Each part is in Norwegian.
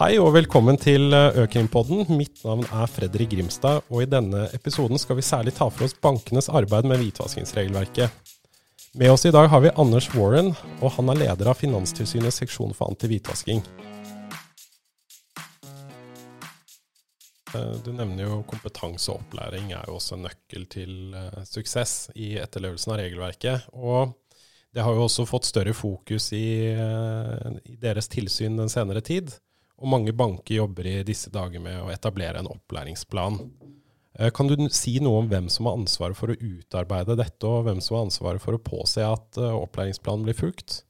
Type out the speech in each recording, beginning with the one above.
Hei og velkommen til Økrimpodden. Mitt navn er Fredrik Grimstad, og i denne episoden skal vi særlig ta for oss bankenes arbeid med hvitvaskingsregelverket. Med oss i dag har vi Anders Warren, og han er leder av Finanstilsynets seksjon for antihvitvasking. Eh, du nevner jo kompetanse og opplæring er jo også nøkkel til uh, suksess i etterlevelsen av regelverket. Og det har jo også fått større fokus i, i deres tilsyn den senere tid. Og mange banker jobber i disse dager med å etablere en opplæringsplan. Eh, kan du si noe om hvem som har ansvaret for å utarbeide dette, og hvem som har ansvaret for å påse at eh, opplæringsplanen blir fulgt?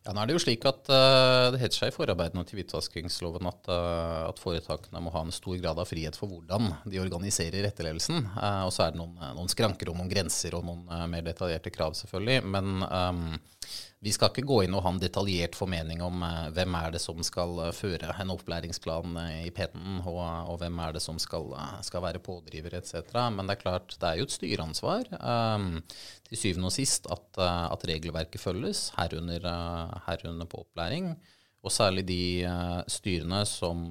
Ja, nå er Det jo slik at uh, det heter seg i forarbeidene til hvitvaskingsloven at, uh, at, foretakene må ha en stor grad av frihet for hvordan de organiserer etterlevelsen. Uh, og så er det noen, noen, skranker og noen grenser og noen mer detaljerte krav, selvfølgelig. Men um, vi skal ikke gå inn og ha en detaljert formening om uh, hvem er det som skal uh, føre en opplæringsplan uh, i PET-en, og, og, hvem er det som skal, skal være pådriver etc. Men det er klart, det er jo et styreansvar um, til syvende og sist at, at regelverket følges, herunder, herunder, på opplæring. Og særlig de styrene som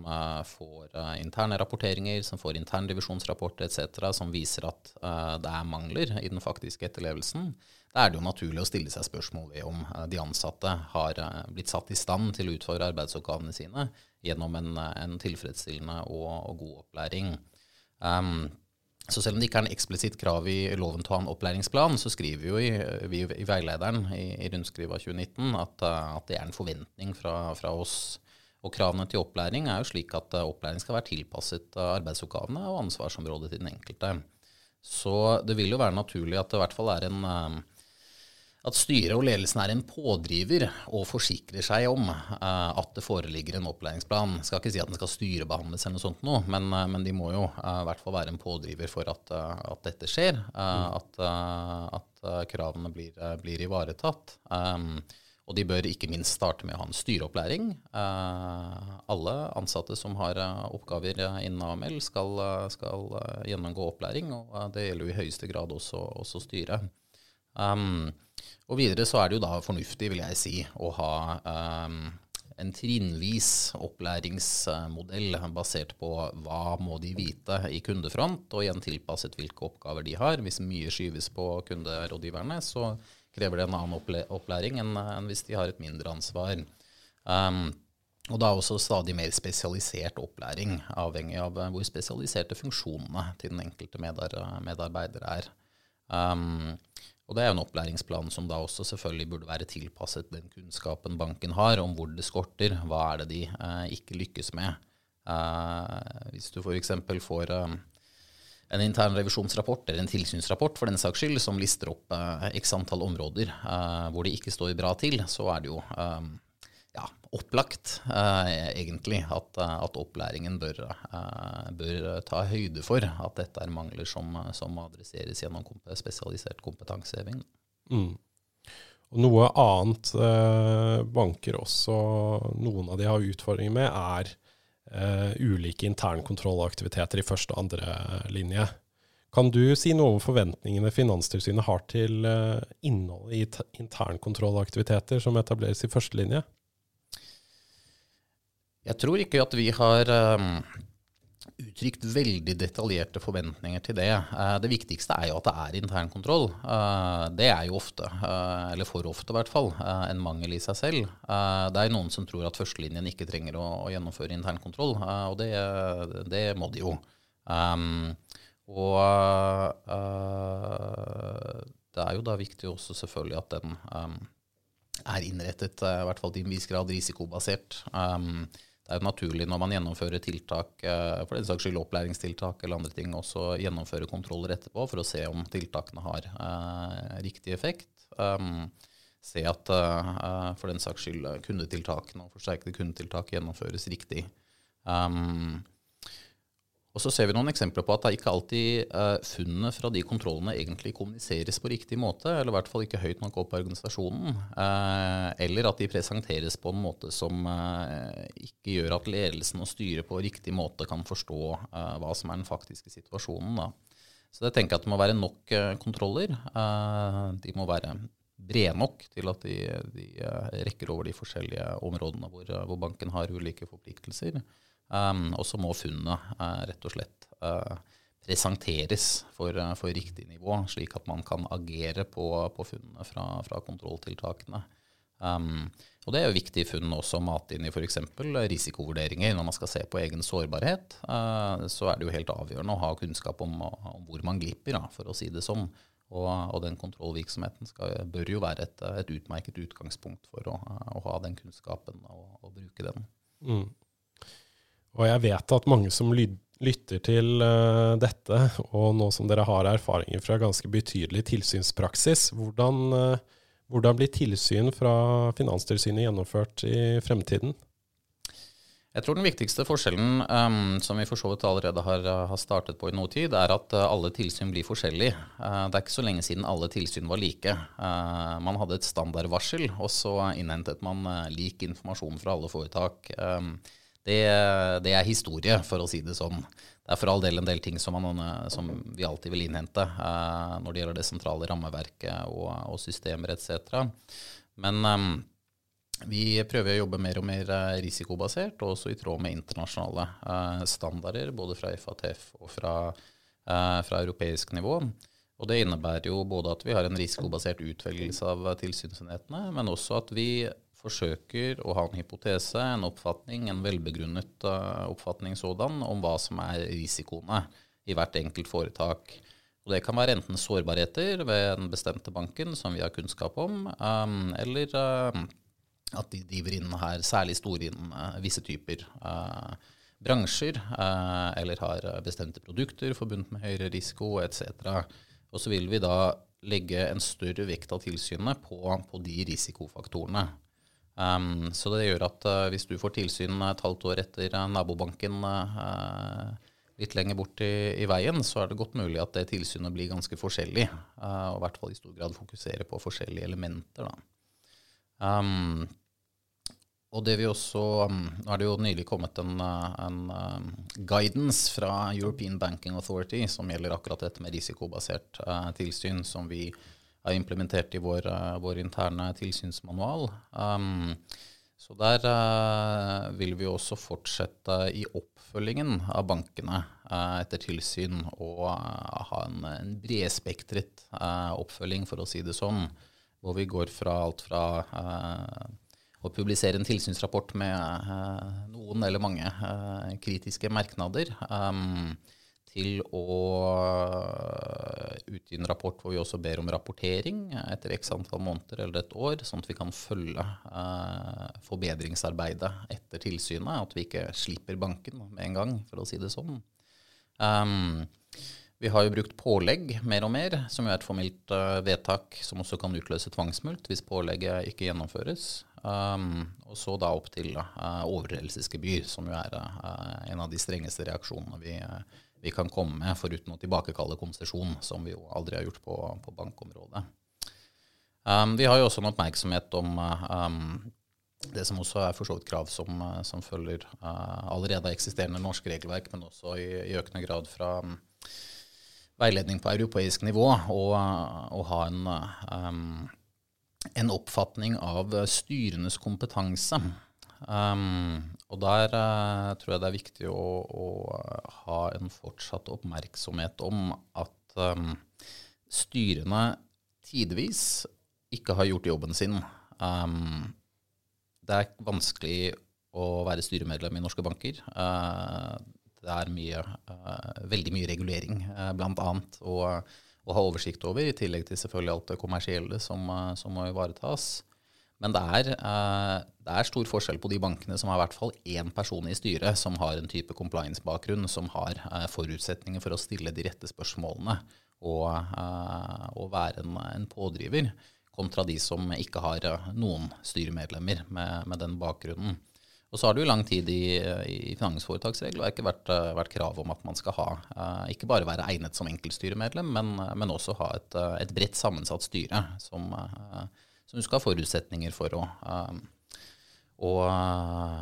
får interne rapporteringer, som får interndivisjonsrapporter etc., som viser at det er mangler i den faktiske etterlevelsen da er det jo naturlig å stille seg spørsmål ved om eh, de ansatte har eh, blitt satt i stand til å utføre arbeidsoppgavene sine gjennom en, eh, en tilfredsstillende og, og, god opplæring. Um, så selv om det ikke er en eksplisitt krav i loven til å ha en opplæringsplan, så skriver jo i, vi, i veilederen i, i rundskrivet av 2019 at, at, det er en forventning fra, fra, oss. Og kravene til opplæring er jo slik at opplæring skal være tilpasset arbeidsoppgavene og ansvarsområdet til den enkelte. Så det vil jo være naturlig at det i hvert fall er en at styret og ledelsen er en pådriver og forsikrer seg om uh, at det foreligger en opplæringsplan. Jeg skal ikke si at den skal styrebehandles eller noe sånt nå, men, uh, men de må jo uh, i hvert fall være en pådriver for at, at dette skjer. Mm. At, at kravene blir, blir ivaretatt. Um, og de bør ikke minst starte med å ha en styreopplæring. alle ansatte som har oppgaver innen AML, skal, skal, gjennomgå opplæring, og det gjelder jo i høyeste grad også, også styret. Um, og videre så er det jo da fornuftig, vil jeg si, å ha um, en trinnvis opplæringsmodell basert på hva må de vite i kundefront, og igjen tilpasset hvilke oppgaver de har. Hvis mye skyves på kunderådgiverne, så krever det en annen opplæring enn, hvis de har et mindre ansvar. Um, og da også stadig mer spesialisert opplæring, avhengig av hvor spesialiserte funksjonene til den enkelte medarbeider er. Um, og det er jo en opplæringsplan som da også selvfølgelig burde være tilpasset den kunnskapen banken har om hvor det skorter, hva er det de eh, ikke lykkes med. Eh, hvis du f.eks. får eh, en intern revisjonsrapport eller en tilsynsrapport for den saks skyld, som lister opp eh, x antall områder eh, hvor det ikke står bra til, så er det jo eh, ja, opplagt, eh, egentlig, at, eh, at opplæringen bør, eh, bør, ta høyde for at dette er mangler som, som adresseres gjennom spesialisert kompetanseheving. Mm. Og noe annet eh, banker også, noen av de har utfordringer med, er eh, ulike internkontrollaktiviteter i første og andre linje. Kan du si noe om forventningene Finanstilsynet har til eh, innholdet i internkontrollaktiviteter som etableres i første linje? Jeg tror ikke at vi har um, uttrykt veldig detaljerte forventninger til det. Uh, det viktigste er jo at det er internkontroll. Uh, det er jo ofte, uh, eller for ofte i hvert fall, en mangel i seg selv. det er noen som tror at førstelinjen ikke trenger å, å gjennomføre internkontroll, og det, det, må de jo. Um, og det er jo da viktig også selvfølgelig at den um, er innrettet, i hvert fall til en viss grad risikobasert. Um, det er naturlig når man gjennomfører tiltak, eh, for den saks skyld opplæringstiltak eller andre ting, også gjennomføre kontroller etterpå for å se om tiltakene har eh, riktig effekt. Um, se at eh, for den saks skyld kundetiltakene og forsterkede kundetiltak gjennomføres riktig. Um, og så ser vi noen eksempler på at det ikke alltid eh, funnene fra de kontrollene egentlig kommuniseres på riktig måte, eller i hvert fall ikke høyt nok opp i organisasjonen. Eh, eller at de presenteres på en måte som eh, ikke gjør at ledelsen og styret på riktig måte kan forstå hva som er den faktiske situasjonen. Da. Så jeg tenker at det må være nok kontroller. de må være brede nok til at de, de rekker over de forskjellige områdene hvor, hvor banken har ulike forpliktelser. Um, og så må funnet uh, rett og slett uh, presenteres for, uh, for, riktig nivå, slik at man kan agere på, på funnene fra, fra kontrolltiltakene. Um, og Det er jo viktig funn også å mate inn i f.eks. risikovurderinger. Når man skal se på egen sårbarhet, så er det jo helt avgjørende å ha kunnskap om, om hvor man glipper, da, for å si det sånn. Og, og den kontrollvirksomheten skal, bør jo være et, et utmerket utgangspunkt for å, å, ha den kunnskapen og, og bruke den. Mm. Og jeg vet at mange som lytter til uh, dette, og nå som dere har erfaringer fra ganske betydelig tilsynspraksis, hvordan uh, hvordan blir tilsyn fra Finanstilsynet gjennomført i fremtiden? Jeg tror den viktigste forskjellen, um, som vi for så vidt allerede har, har, startet på i noe tid, er at alle tilsyn blir forskjellige. Uh, det er ikke så lenge siden alle tilsyn var like. Uh, man hadde et standardvarsel, og så innhentet man uh, lik informasjon fra alle foretak. Um, det, det, er historie, for å si det sånn. Det er for all del en del ting som, man, som vi alltid vil innhente eh, når det gjelder det sentrale rammeverket og, og systemer etc. Men um, vi prøver å jobbe mer og mer eh, risikobasert, og også i tråd med internasjonale uh, standarder, både fra FATF og fra, uh, fra, europeisk nivå. Og Det innebærer jo både at vi har en risikobasert utvelgelse av tilsynsenhetene, men også at vi forsøker å ha en hypotese, en oppfatning, en velbegrunnet uh, oppfatning sådan, om hva som er risikoene i hvert enkelt foretak. Og Det kan være enten sårbarheter ved den bestemte banken, som vi har kunnskap om, um, eller uh, at de driver inn her særlig store innen uh, visse typer bransjer, eller har bestemte produkter forbundet med høyere risiko etc. Og så vil vi da legge en større vekt av tilsynet på, på de risikofaktorene. Um, så det gjør at uh, hvis du får tilsyn et halvt år etter uh, nabobanken uh, litt lenger bort i, i, veien, så er det godt mulig at det tilsynet blir ganske forskjellig. og i hvert fall i stor grad fokuserer på forskjellige elementer. Um, og det vi også, um, Nå er det jo nylig kommet en, en guidance fra European Banking Authority som gjelder akkurat dette med risikobasert tilsyn, som vi er implementert i vår, eh, vår interne tilsynsmanual. Um, så der uh, vil vi også fortsette i oppfølgingen av bankene uh, etter tilsyn og uh, ha en, en bredspektret oppfølging, for å si det sånn. Hvor vi går fra alt fra å publisere en tilsynsrapport med noen eller mange kritiske merknader. Um, til å eh, utgi en rapport hvor vi også ber om rapportering etter x antall måneder eller et år, sånn at vi kan følge eh, forbedringsarbeidet etter tilsynet. At vi ikke slipper banken med en gang, for å si det sånn. Um, vi har jo brukt pålegg mer og mer, som jo er et formelt uh, vedtak som også kan utløse tvangsmulkt hvis pålegget ikke gjennomføres. Um, og så da opp til uh, overtredelsesgebyr, som jo er uh, en av de strengeste reaksjonene vi uh, vi kan komme med, foruten å tilbakekalle konsesjon, som vi jo aldri har gjort på, på bankområdet. Um, vi har jo også en oppmerksomhet om um, det som også er for krav som, som følger uh, allerede eksisterende norsk regelverk, men også i, i økende grad fra um, veiledning på europeisk nivå, og, og ha en, um, en oppfatning av styrenes kompetanse. Um, og der uh, tror jeg det er viktig å, å, ha en fortsatt oppmerksomhet om at um, styrene tidvis ikke har gjort jobben sin. Um, det er vanskelig å være styremedlem i norske banker. Uh, det er mye, uh, veldig mye regulering, uh, bl.a. å ha oversikt over, i tillegg til selvfølgelig alt det kommersielle som, som må ivaretas. Men det er, eh, det er, stor forskjell på de bankene som har i hvert fall én person i styret som har en type compliance-bakgrunn, som har eh, forutsetninger for å stille de rette spørsmålene og, eh, og være en, en, pådriver, kontra de som ikke har noen styremedlemmer med, med den bakgrunnen. Og så har det jo lang tid i, i finansforetaksregelverket vært, vært, krav om at man skal ha, ikke bare være egnet som enkeltstyremedlem, men, men også ha et, et bredt sammensatt styre som, som du skal ha forutsetninger for å um, og,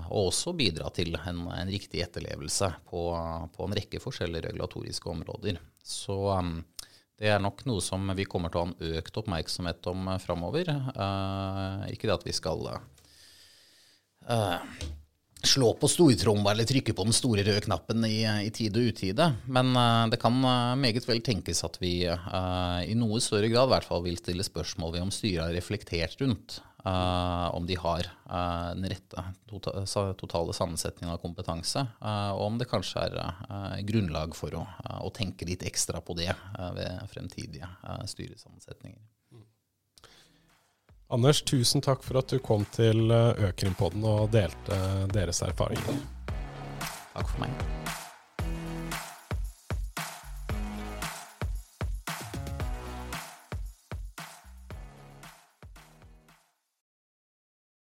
og, også bidra til en, en riktig etterlevelse på, på, en rekke forskjellige regulatoriske områder. Så um, Det er nok noe som vi kommer til å ha en økt oppmerksomhet om framover. Ikke det at vi skal slå på stortromma eller trykke på den store røde knappen i, i tide og utide. Men uh, det kan uh, meget vel tenkes at vi uh, i noe større grad hvert fall vil stille spørsmål ved om styret har reflektert rundt om de har den rette tota-, totale sammensetningen av kompetanse, og om det kanskje er grunnlag for å, å, tenke litt ekstra på det ved fremtidige styresammensetninger. Anders, tusen takk for at du kom til eh, Økrimpodden og delte deres erfaringer. Takk for meg.